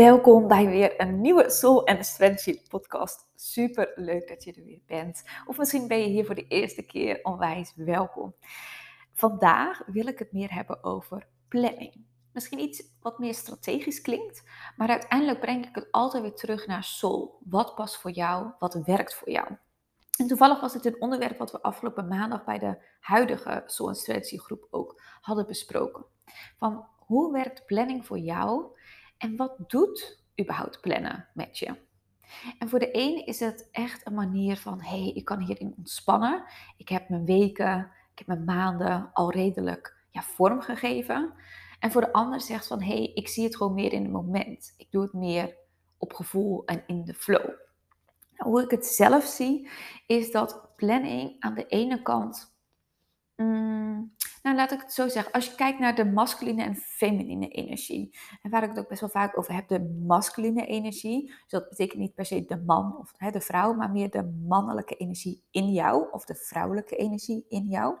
Welkom bij weer een nieuwe Soul and Strategy podcast. Super leuk dat je er weer bent. Of misschien ben je hier voor de eerste keer onwijs welkom. Vandaag wil ik het meer hebben over planning. Misschien iets wat meer strategisch klinkt, maar uiteindelijk breng ik het altijd weer terug naar soul. Wat past voor jou? Wat werkt voor jou? En toevallig was het een onderwerp wat we afgelopen maandag bij de huidige Soul and Strategy groep ook hadden besproken. Van hoe werkt planning voor jou en wat doet überhaupt plannen met je? En voor de een is het echt een manier van, hé, hey, ik kan hierin ontspannen. Ik heb mijn weken, ik heb mijn maanden al redelijk ja, vormgegeven. En voor de ander zegt van, hé, hey, ik zie het gewoon meer in het moment. Ik doe het meer op gevoel en in de flow. Nou, hoe ik het zelf zie, is dat planning aan de ene kant mm, nou, laat ik het zo zeggen. Als je kijkt naar de masculine en feminine energie. En waar ik het ook best wel vaak over heb, de masculine energie. Dus dat betekent niet per se de man of hè, de vrouw, maar meer de mannelijke energie in jou. Of de vrouwelijke energie in jou.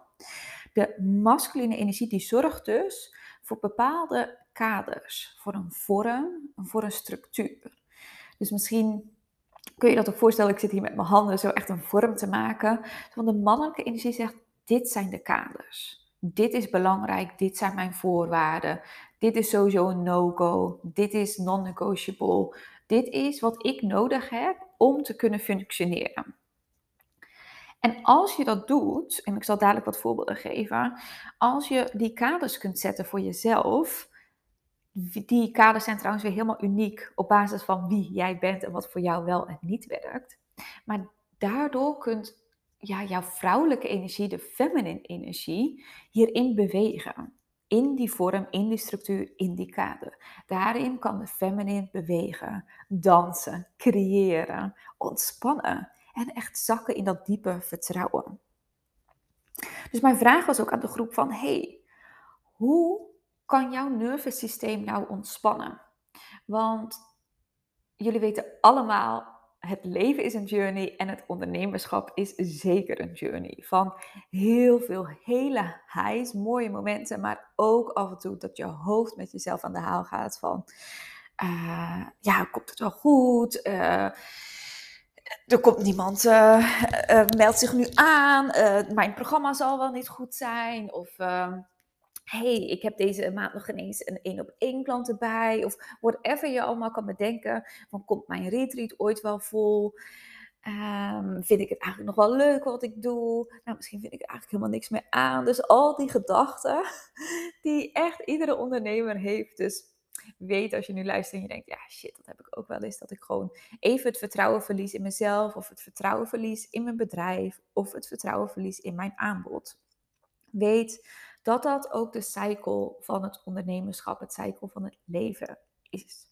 De masculine energie die zorgt dus voor bepaalde kaders. Voor een vorm, voor een structuur. Dus misschien kun je dat ook voorstellen, ik zit hier met mijn handen zo echt een vorm te maken. Want de mannelijke energie zegt, dit zijn de kaders dit is belangrijk, dit zijn mijn voorwaarden, dit is sowieso een no-go, dit is non-negotiable, dit is wat ik nodig heb om te kunnen functioneren. En als je dat doet, en ik zal dadelijk wat voorbeelden geven, als je die kaders kunt zetten voor jezelf, die kaders zijn trouwens weer helemaal uniek op basis van wie jij bent en wat voor jou wel en niet werkt. Maar daardoor kunt ja, jouw vrouwelijke energie, de feminine energie, hierin bewegen. In die vorm, in die structuur, in die kader. Daarin kan de feminine bewegen, dansen, creëren, ontspannen en echt zakken in dat diepe vertrouwen. Dus mijn vraag was ook aan de groep van, hey, hoe kan jouw nervous systeem nou ontspannen? Want jullie weten allemaal het leven is een journey en het ondernemerschap is zeker een journey. Van heel veel hele highs, mooie momenten, maar ook af en toe dat je hoofd met jezelf aan de haal gaat van, uh, ja, komt het wel goed? Uh, er komt niemand, uh, meldt zich nu aan, mijn programma zal wel niet goed zijn, of hey, ik heb deze maand nog ineens een één op één klant erbij. Of whatever je allemaal kan bedenken. Van komt mijn retreat ooit wel vol? Um, vind ik het eigenlijk nog wel leuk wat ik doe? Nou, misschien vind ik eigenlijk helemaal niks meer aan. Dus al die gedachten die echt iedere ondernemer heeft. Dus weet als je nu luistert en je denkt, ja shit, dat heb ik ook wel eens. Dat ik gewoon even het vertrouwen verlies in mezelf. Of het vertrouwen verlies in mijn bedrijf. Of het vertrouwen verlies in mijn aanbod. Weet dat dat ook de cycle van het ondernemerschap, het cycle van het leven is.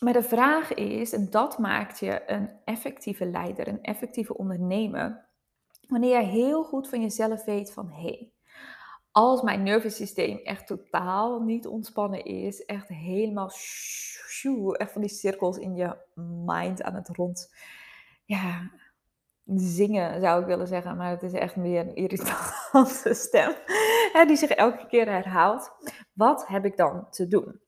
Maar de vraag is, en dat maakt je een effectieve leider, een effectieve ondernemer, wanneer je heel goed van jezelf weet van hé, hey, als mijn nervous systeem echt totaal niet ontspannen is, echt helemaal echt van die cirkels in je mind aan het rond, ja, zingen, zou ik willen zeggen. Maar het is echt meer een irritante stem. die zich elke keer herhaalt. Wat heb ik dan te doen?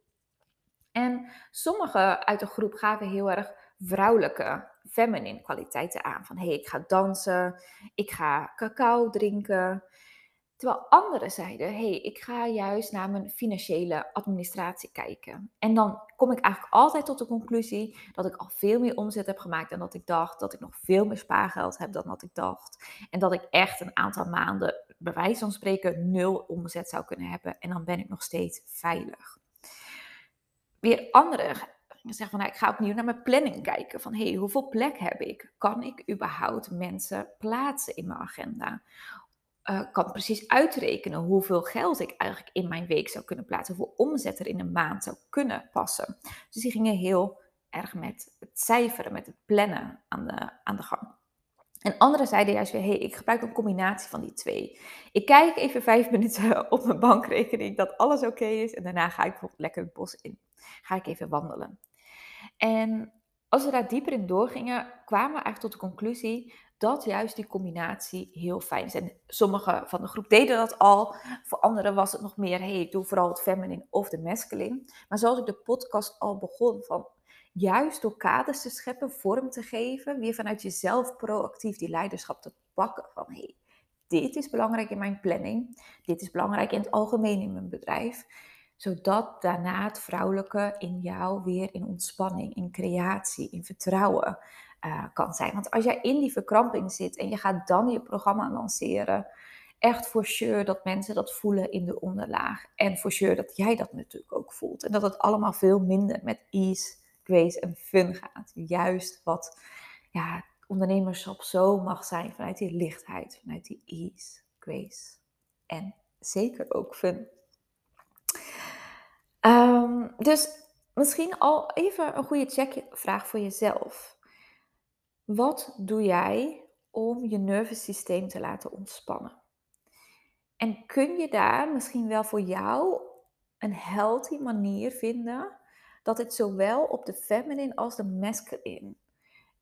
En sommigen uit de groep gaven heel erg vrouwelijke, feminine kwaliteiten aan. Van hé, hey, ik ga dansen, ik ga cacao drinken, Terwijl anderen zeiden, hé, hey, ik ga juist naar mijn financiële administratie kijken. En dan kom ik eigenlijk altijd tot de conclusie dat ik al veel meer omzet heb gemaakt dan dat ik dacht. Dat ik nog veel meer spaargeld heb dan dat ik dacht. En dat ik echt een aantal maanden, bij wijze van spreken, nul omzet zou kunnen hebben. En dan ben ik nog steeds veilig. Weer anderen zeggen van, nou, ik ga opnieuw naar mijn planning kijken. Van, hé, hey, hoeveel plek heb ik? Kan ik überhaupt mensen plaatsen in mijn agenda? Uh, kan precies uitrekenen hoeveel geld ik eigenlijk in mijn week zou kunnen plaatsen, hoeveel omzet er in een maand zou kunnen passen. Dus die gingen heel erg met het cijferen, met het plannen aan de, aan de gang. En anderen zeiden juist weer, hey, ik gebruik een combinatie van die twee. Ik kijk even vijf minuten op mijn bankrekening dat alles oké is en daarna ga ik bijvoorbeeld lekker het bos in. Ga ik even wandelen. En als we daar dieper in doorgingen, kwamen we eigenlijk tot de conclusie dat juist die combinatie heel fijn is. En sommige van de groep deden dat al. Voor anderen was het nog meer, hey, ik doe vooral het feminine of de masculine. Maar zoals ik de podcast al begon, van juist door kaders te scheppen, vorm te geven, weer vanuit jezelf proactief die leiderschap te pakken. Van hey, dit is belangrijk in mijn planning, dit is belangrijk in het algemeen in mijn bedrijf. Zodat daarna het vrouwelijke in jou weer in ontspanning, in creatie, in vertrouwen uh, kan zijn. Want als jij in die verkramping zit en je gaat dan je programma lanceren, echt voor sure dat mensen dat voelen in de onderlaag. En voor sure dat jij dat natuurlijk ook voelt. En dat het allemaal veel minder met ease, grace en fun gaat. Juist wat ja, ondernemerschap zo mag zijn vanuit die lichtheid, vanuit die ease, grace en zeker ook fun. Um, dus misschien al even een goede checkvraag voor jezelf. Wat doe jij om je nervous systeem te laten ontspannen? En kun je daar misschien wel voor jou een healthy manier vinden dat het zowel op de feminine als de masculine.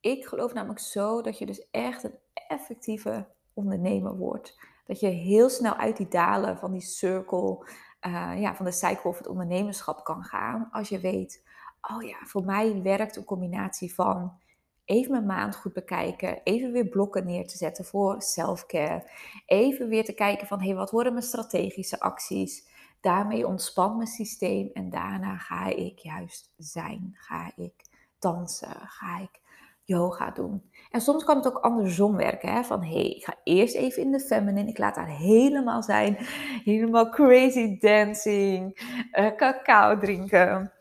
Ik geloof namelijk zo dat je dus echt een effectieve ondernemer wordt. Dat je heel snel uit die dalen van die cirkel, uh, ja, van de cycle of het ondernemerschap kan gaan. Als je weet, oh ja, voor mij werkt een combinatie van even mijn maand goed bekijken, even weer blokken neer te zetten voor self-care, even weer te kijken van hé, hey, wat worden mijn strategische acties? Daarmee ontspant mijn systeem en daarna ga ik juist zijn, ga ik dansen, ga ik yoga doen. En soms kan het ook andersom werken, hè? van hé, hey, ik ga eerst even in de feminine, ik laat haar helemaal zijn, helemaal crazy dancing, uh, cacao drinken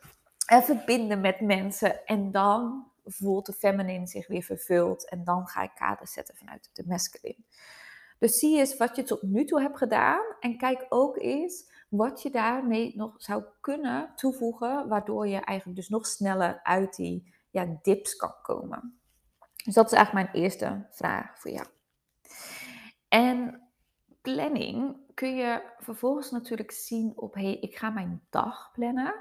en verbinden met mensen en dan voelt de feminine zich weer vervuld. En dan ga ik kaders zetten vanuit de masculine. Dus zie eens wat je tot nu toe hebt gedaan. En kijk ook eens wat je daarmee nog zou kunnen toevoegen. Waardoor je eigenlijk dus nog sneller uit die ja, dips kan komen. Dus dat is eigenlijk mijn eerste vraag voor jou. En planning kun je vervolgens natuurlijk zien op, hé, hey, ik ga mijn dag plannen.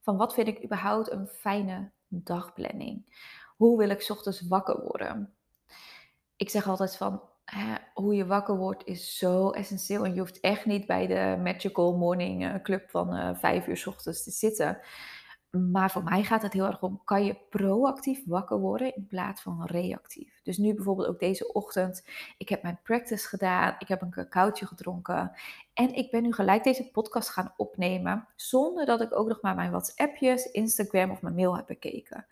Van wat vind ik überhaupt een fijne dagplanning. Hoe wil ik ochtends wakker worden? Ik zeg altijd van, hoe je wakker wordt is zo essentieel. En je hoeft echt niet bij de Magical Morning eh, Club van uh, vijf uur ochtends te zitten. Maar voor mij gaat het heel erg om, kan je proactief wakker worden in plaats van reactief? Dus nu bijvoorbeeld ook deze ochtend, ik heb mijn practice gedaan, ik heb een cacaotje gedronken en ik ben nu gelijk deze podcast gaan opnemen zonder dat ik ook nog maar mijn WhatsAppjes, Instagram of mijn mail heb bekeken.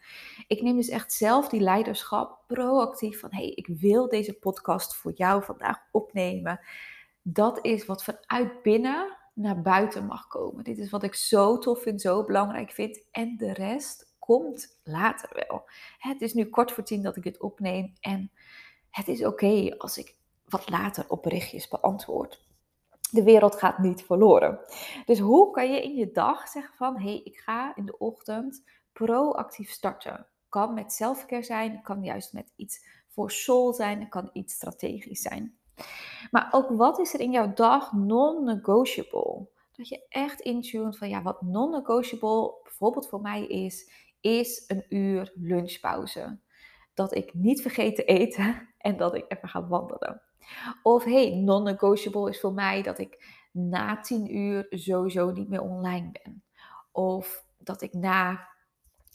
Ik neem dus echt zelf die leiderschap proactief van, hé, hey, ik wil deze podcast voor jou vandaag opnemen. Dat is wat vanuit binnen naar buiten mag komen. Dit is wat ik zo tof vind, zo belangrijk vind. En de rest komt later wel. Het is nu kort voor tien dat ik dit opneem. En het is oké als ik wat later op berichtjes beantwoord. De wereld gaat niet verloren. Dus hoe kan je in je dag zeggen van... hé, hey, ik ga in de ochtend proactief starten. Kan met zelfcare zijn, kan juist met iets voor soul zijn, kan iets strategisch zijn. Maar ook wat is er in jouw dag non-negotiable? Dat je echt intuned van ja, wat non-negotiable bijvoorbeeld voor mij is, is een uur lunchpauze. Dat ik niet vergeet te eten en dat ik even ga wandelen. Of hey, non-negotiable is voor mij dat ik na tien uur sowieso niet meer online ben. Of dat ik na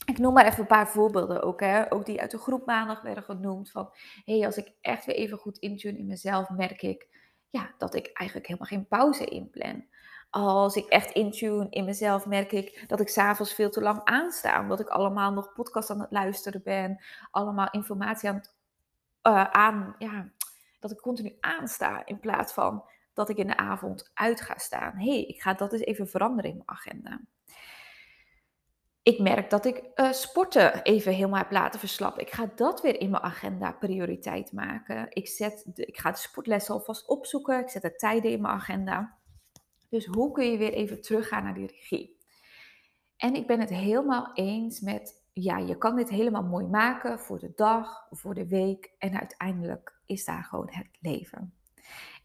ik noem maar even een paar voorbeelden ook, hè? ook die uit de groep maandag werden genoemd. Van hé, hey, als ik echt weer even goed intune in mezelf, merk ik ja, dat ik eigenlijk helemaal geen pauze inplan. Als ik echt intune in mezelf, merk ik dat ik s'avonds veel te lang aansta. Omdat ik allemaal nog podcast aan het luisteren ben. Allemaal informatie aan het, uh, aan, ja, dat ik continu aansta. In plaats van dat ik in de avond uit ga staan. Hey, ik ga dat eens even veranderen in mijn agenda ik merk dat ik uh, sporten even helemaal heb laten verslappen. Ik ga dat weer in mijn agenda prioriteit maken. Ik, zet ik ga de sportlessen alvast opzoeken. Ik zet de tijden in mijn agenda. Dus hoe kun je weer even teruggaan naar die regie? En ik ben het helemaal eens met, ja, je kan dit helemaal mooi maken voor de dag, voor de week. En uiteindelijk is daar gewoon het leven.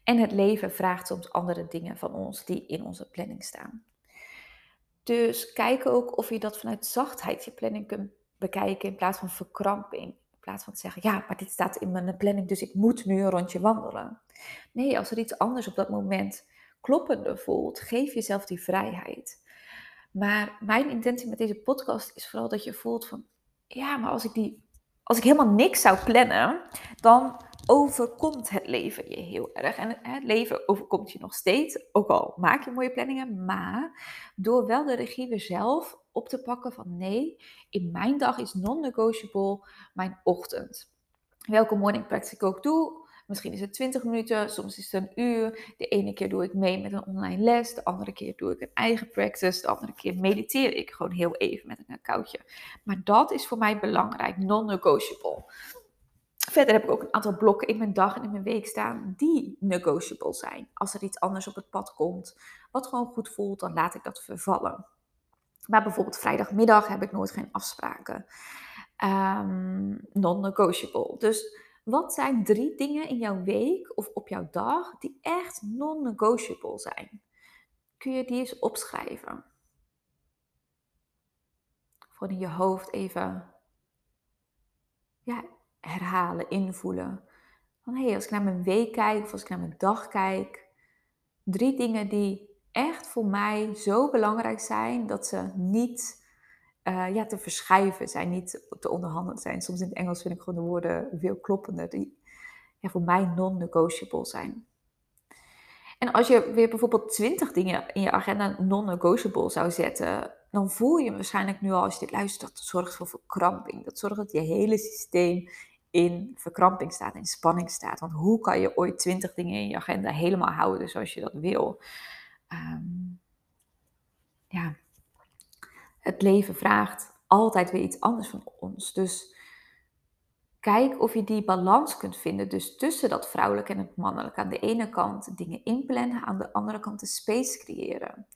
En het leven vraagt soms andere dingen van ons die in onze planning staan. Dus kijk ook of je dat vanuit zachtheid je planning kunt bekijken in plaats van verkramping. In plaats van te zeggen, ja, maar dit staat in mijn planning, dus ik moet nu een rondje wandelen. Nee, als er iets anders op dat moment kloppender voelt, geef jezelf die vrijheid. Maar mijn intentie met deze podcast is vooral dat je voelt van, ja, maar als ik, die, als ik helemaal niks zou plannen, dan overkomt het leven je heel erg. En het leven overkomt je nog steeds, ook al maak je mooie planningen, maar door wel de regie weer zelf op te pakken van nee, in mijn dag is non-negotiable mijn ochtend. Welke morning practice ik ook doe, Misschien is het 20 minuten, soms is het een uur. De ene keer doe ik mee met een online les, de andere keer doe ik een eigen practice, de andere keer mediteer ik gewoon heel even met een koudje. Maar dat is voor mij belangrijk, non-negotiable. Verder heb ik ook een aantal blokken in mijn dag en in mijn week staan die negotiable zijn. Als er iets anders op het pad komt, wat gewoon goed voelt, dan laat ik dat vervallen. Maar bijvoorbeeld vrijdagmiddag heb ik nooit geen afspraken. Um, non-negotiable. Dus wat zijn drie dingen in jouw week of op jouw dag die echt non-negotiable zijn? Kun je die eens opschrijven? Gewoon in je hoofd even ja, herhalen, invoelen. Van hé, hey, als ik naar mijn week kijk of als ik naar mijn dag kijk, drie dingen die echt voor mij zo belangrijk zijn dat ze niet uh, ja, te verschuiven zijn, niet te onderhandelen zijn. Soms in het Engels vind ik gewoon de woorden veel kloppender, die ja, voor mij non-negotiable zijn. En als je weer bijvoorbeeld 20 dingen in je agenda non-negotiable zou zetten, dan voel je waarschijnlijk nu al als je dit luistert, dat zorgt voor verkramping. Dat zorgt dat je hele systeem in verkramping staat, in spanning staat. Want hoe kan je ooit 20 dingen in je agenda helemaal houden zoals je dat wil? Um, ja, het leven vraagt altijd weer iets anders van ons. Dus kijk of je die balans kunt vinden. Dus tussen dat vrouwelijke en het mannelijke. Aan de ene kant dingen inplannen, aan de andere kant de space creëren.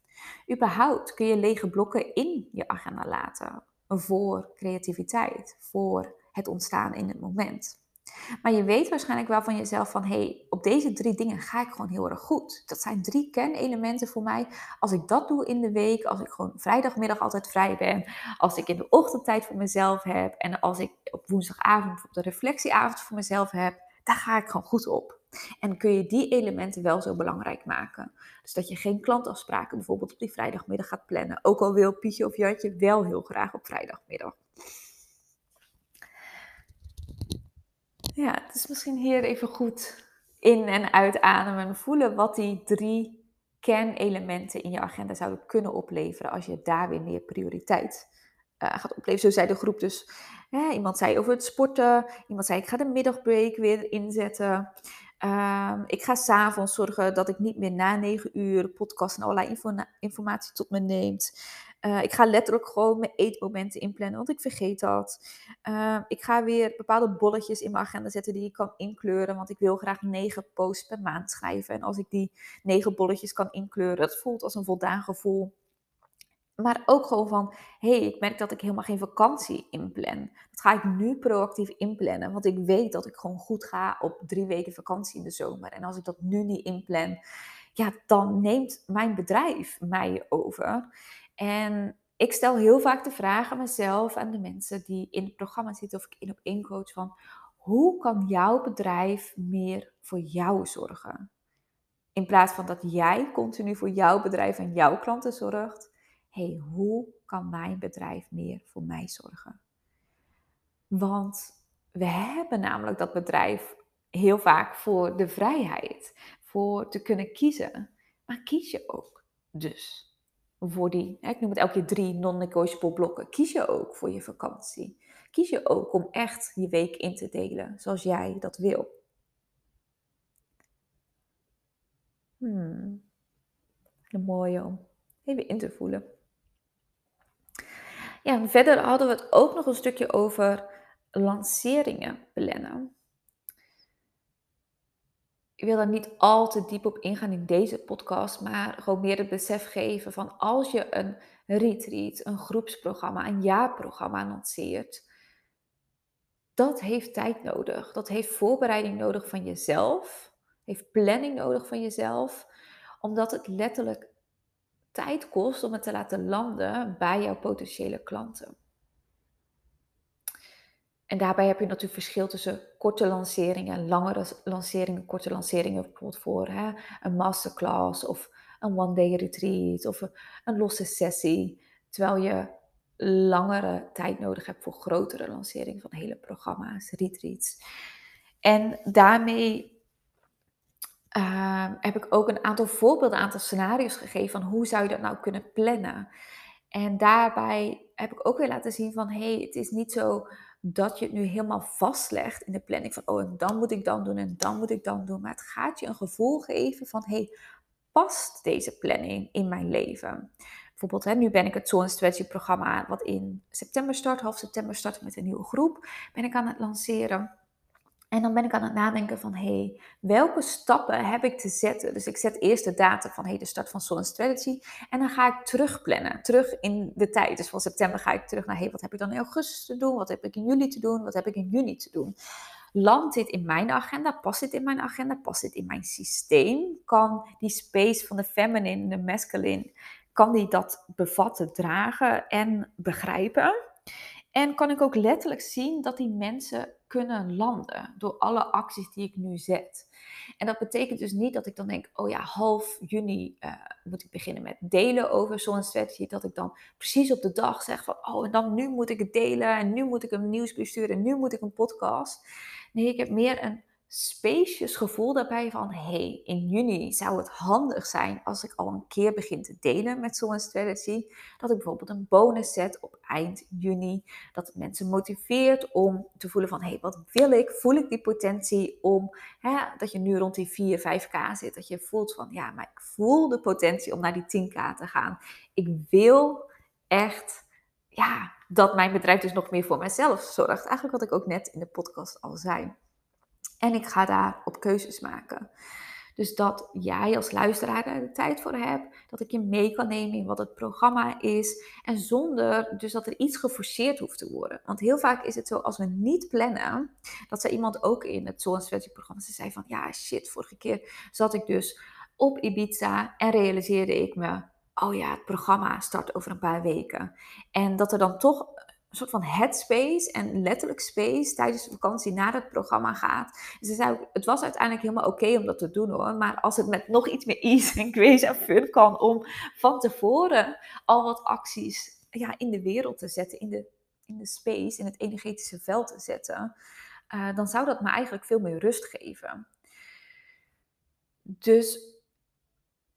Überhaupt kun je lege blokken in je agenda laten voor creativiteit, voor het ontstaan in het moment. Maar je weet waarschijnlijk wel van jezelf van, hé, hey, op deze drie dingen ga ik gewoon heel erg goed. Dat zijn drie kernelementen voor mij. Als ik dat doe in de week, als ik gewoon vrijdagmiddag altijd vrij ben, als ik in de ochtend tijd voor mezelf heb en als ik op woensdagavond de reflectieavond voor mezelf heb, daar ga ik gewoon goed op. En kun je die elementen wel zo belangrijk maken. Dus dat je geen klantafspraken bijvoorbeeld op die vrijdagmiddag gaat plannen. Ook al wil Pietje of Jantje wel heel graag op vrijdagmiddag. Ja, het is misschien hier even goed in- en uitademen en voelen wat die drie kernelementen in je agenda zouden kunnen opleveren als je daar weer meer prioriteit uh, gaat opleveren. Zo zei de groep dus. Hè, iemand zei over het sporten, iemand zei ik ga de middagbreak weer inzetten. Uh, ik ga s'avonds zorgen dat ik niet meer na negen uur podcast en allerlei informatie tot me neemt. Uh, ik ga letterlijk gewoon mijn eetmomenten inplannen, want ik vergeet dat. Uh, ik ga weer bepaalde bolletjes in mijn agenda zetten die ik kan inkleuren, want ik wil graag negen posts per maand schrijven. En als ik die negen bolletjes kan inkleuren, dat voelt als een voldaan gevoel. Maar ook gewoon van, hé, hey, ik merk dat ik helemaal geen vakantie inplan. Dat ga ik nu proactief inplannen, want ik weet dat ik gewoon goed ga op drie weken vakantie in de zomer. En als ik dat nu niet inplan, ja, dan neemt mijn bedrijf mij over. En ik stel heel vaak de vraag aan mezelf, aan de mensen die in het programma zitten of ik in op één coach van, hoe kan jouw bedrijf meer voor jou zorgen? In plaats van dat jij continu voor jouw bedrijf en jouw klanten zorgt, hey, hoe kan mijn bedrijf meer voor mij zorgen? Want we hebben namelijk dat bedrijf heel vaak voor de vrijheid, voor te kunnen kiezen. Maar kies je ook dus voor die, ik noem het elke keer drie non-negotiable blokken, kies je ook voor je vakantie. Kies je ook om echt je week in te delen zoals jij dat wil. Hmm. Een mooie om even in te voelen. Ja, verder hadden we het ook nog een stukje over lanceringen plannen. Ik wil daar niet al te diep op ingaan in deze podcast, maar gewoon meer het besef geven van als je een retreat, een groepsprogramma, een jaarprogramma lanceert, dat heeft tijd nodig. Dat heeft voorbereiding nodig van jezelf, heeft planning nodig van jezelf, omdat het letterlijk tijd kost om het te laten landen bij jouw potentiële klanten. En daarbij heb je natuurlijk verschil tussen korte lanceringen, langere lanceringen, korte lanceringen, bijvoorbeeld voor hè, een masterclass of een one-day retreat of een losse sessie. Terwijl je langere tijd nodig hebt voor grotere lanceringen van hele programma's, retreats. En daarmee uh, heb ik ook een aantal voorbeelden, een aantal scenario's gegeven van hoe zou je dat nou kunnen plannen. En daarbij heb ik ook weer laten zien van hé, hey, het is niet zo dat je het nu helemaal vastlegt in de planning van oh en dan moet ik dan doen en dan moet ik dan doen. Maar het gaat je een gevoel geven van hey, past deze planning in mijn leven? Bijvoorbeeld, hè, nu ben ik het Soul Strategy programma wat in september start, half september start met een nieuwe groep, ben ik aan het lanceren. En dan ben ik aan het nadenken van, hé, hey, welke stappen heb ik te zetten? Dus ik zet eerst de datum van, hé, hey, de start van Soul Strategy. En dan ga ik terugplannen, terug in de tijd. Dus van september ga ik terug naar, hé, hey, wat heb ik dan in augustus te doen? Wat heb ik in juli te doen? Wat heb ik in juni te doen? Landt dit in mijn agenda? Past dit in mijn agenda? Past dit in mijn systeem? Kan die space van de feminine en de masculine, kan die dat bevatten, dragen en begrijpen? En kan ik ook letterlijk zien dat die mensen kunnen landen door alle acties die ik nu zet. En dat betekent dus niet dat ik dan denk, oh ja, half juni uh, moet ik beginnen met delen over zo'n strategie. Dat ik dan precies op de dag zeg van, oh en dan nu moet ik het delen en nu moet ik een nieuwsbrief sturen en nu moet ik een podcast. Nee, ik heb meer een spacious gevoel daarbij van, hey, in juni zou het handig zijn als ik al een keer begin te delen met zo'n strategy, dat ik bijvoorbeeld een bonus zet op eind juni, dat mensen motiveert om te voelen van, hey, wat wil ik? Voel ik die potentie om, hè, dat je nu rond die 4, 5k zit, dat je voelt van, ja, maar ik voel de potentie om naar die 10k te gaan. Ik wil echt, ja, dat mijn bedrijf dus nog meer voor mezelf zorgt. Eigenlijk wat ik ook net in de podcast al zei. En ik ga daar op keuzes maken. Dus dat jij als luisteraar er de tijd voor hebt, dat ik je mee kan nemen in wat het programma is. En zonder dus dat er iets geforceerd hoeft te worden. Want heel vaak is het zo, als we niet plannen, dat zei iemand ook in het Soul programma, ze zei van, ja shit, vorige keer zat ik dus op Ibiza en realiseerde ik me, oh ja, het programma start over een paar weken. En dat er dan toch een soort van headspace en letterlijk space tijdens de vakantie na het programma gaat. Dus het was uiteindelijk helemaal oké om dat te doen hoor. Maar als het met nog iets meer ease en grace en fun kan om van tevoren al wat acties ja, in de wereld te zetten, in de, in de space, in het energetische veld te zetten, uh, dan zou dat me eigenlijk veel meer rust geven. Dus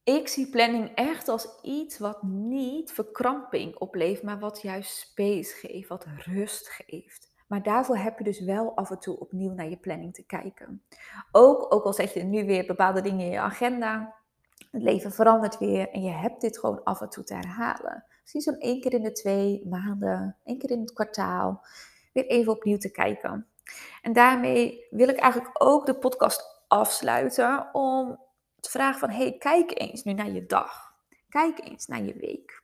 ik zie planning echt als iets wat niet verkramping oplevert, maar wat juist space geeft, wat rust geeft. Maar daarvoor heb je dus wel af en toe opnieuw naar je planning te kijken. Ook, ook al zet je nu weer bepaalde dingen in je agenda, het leven verandert weer en je hebt dit gewoon af en toe te herhalen. Misschien zo'n één keer in de twee maanden, één keer in het kwartaal, weer even opnieuw te kijken. En daarmee wil ik eigenlijk ook de podcast afsluiten om te vragen van, hey, kijk eens nu naar je dag. Kijk eens naar je week.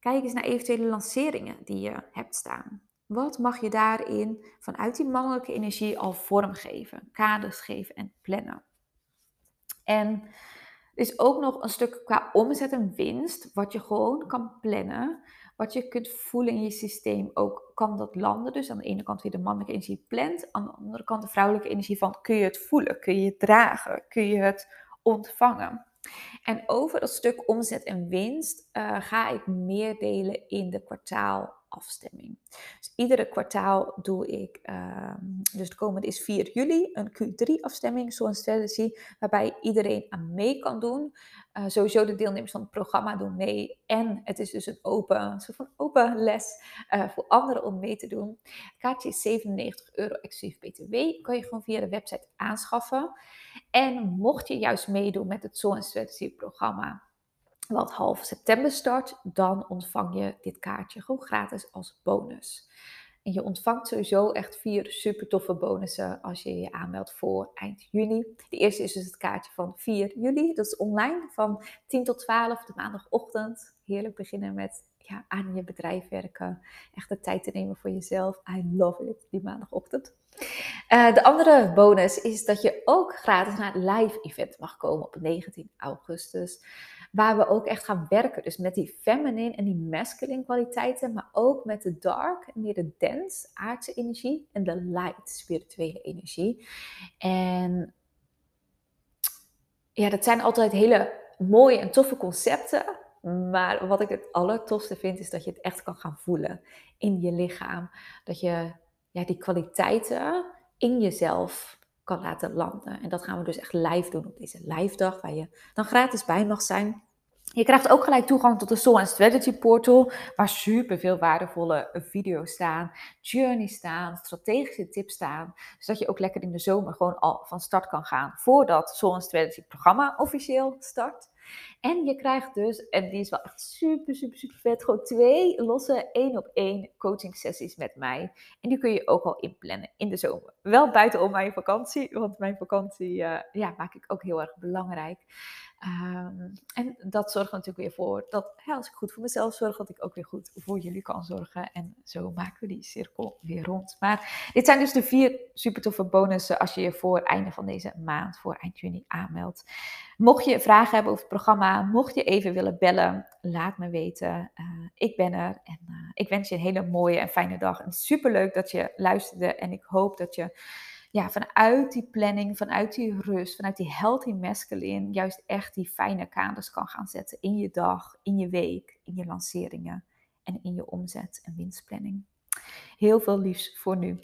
Kijk eens naar eventuele lanceringen die je hebt staan. Wat mag je daarin vanuit die mannelijke energie al vormgeven, kaders geven en plannen? En er is ook nog een stuk qua omzet en winst, wat je gewoon kan plannen, wat je kunt voelen in je systeem ook, kan dat landen. Dus aan de ene kant weer de mannelijke energie plant, aan de andere kant de vrouwelijke energie van kun je het voelen, kun je het dragen, kun je het ontvangen. En over dat stuk omzet en winst uh, ga ik meer delen in de kwartaalafstemming. Dus iedere kwartaal doe ik, uh, dus de komende is 4 juli, een Q3-afstemming, zo'n strategy, waarbij iedereen aan mee kan doen. Uh, sowieso de deelnemers van het programma doen mee. En het is dus een open, soort van open les uh, voor anderen om mee te doen. Kaartje is 97 euro exclusief BTW. Kan je gewoon via de website aanschaffen. En mocht je juist meedoen met het Soul Strategy programma, wat half september start, dan ontvang je dit kaartje gewoon gratis als bonus. En je ontvangt sowieso echt vier super toffe bonussen als je je aanmeldt voor eind juni. De eerste is dus het kaartje van 4 juli. Dat is online van 10 tot 12 de maandagochtend. Heerlijk beginnen met ja, aan je bedrijf werken. Echt de tijd te nemen voor jezelf. I love it, die maandagochtend. Uh, de andere bonus is dat je ook gratis naar het live event mag komen op 19 augustus. Waar we ook echt gaan werken. Dus met die feminine en die masculine kwaliteiten, maar ook met de dark meer de dense aardse energie en de light spirituele energie. En ja, dat zijn altijd hele mooie en toffe concepten. Maar wat ik het allertofste vind, is dat je het echt kan gaan voelen in je lichaam. Dat je ja, die kwaliteiten in jezelf kan laten landen. En dat gaan we dus echt live doen op deze live dag, waar je dan gratis bij mag zijn. Je krijgt ook gelijk toegang tot de Soul and Strategy Portal, waar super veel waardevolle video's staan, journeys staan, strategische tips staan, zodat je ook lekker in de zomer gewoon al van start kan gaan voordat Soul and Strategy programma officieel start. En je krijgt dus, en die is wel echt super, super, super vet, gewoon twee losse één op één coaching sessies met mij. En die kun je ook al inplannen in de zomer. Wel buitenom mijn vakantie, want mijn vakantie uh, ja, maak ik ook heel erg belangrijk. Um, en dat zorgt natuurlijk weer voor dat als ik goed voor mezelf zorg, dat ik ook weer goed voor jullie kan zorgen. En zo maken we die cirkel weer rond. Maar dit zijn dus de vier super toffe bonussen als je je voor einde van deze maand, voor eind juni aanmeldt. Mocht je vragen hebben over het programma, mocht je even willen bellen, laat me weten. Uh, ik ben er en uh, ik wens je een hele mooie en fijne dag. En super leuk dat je luisterde en ik hoop dat je ja, vanuit die planning, vanuit die rust, vanuit die healthy masculine, juist echt die fijne kaders kan gaan zetten in je dag, in je week, in je lanceringen en in je omzet en winstplanning. Heel veel liefs voor nu.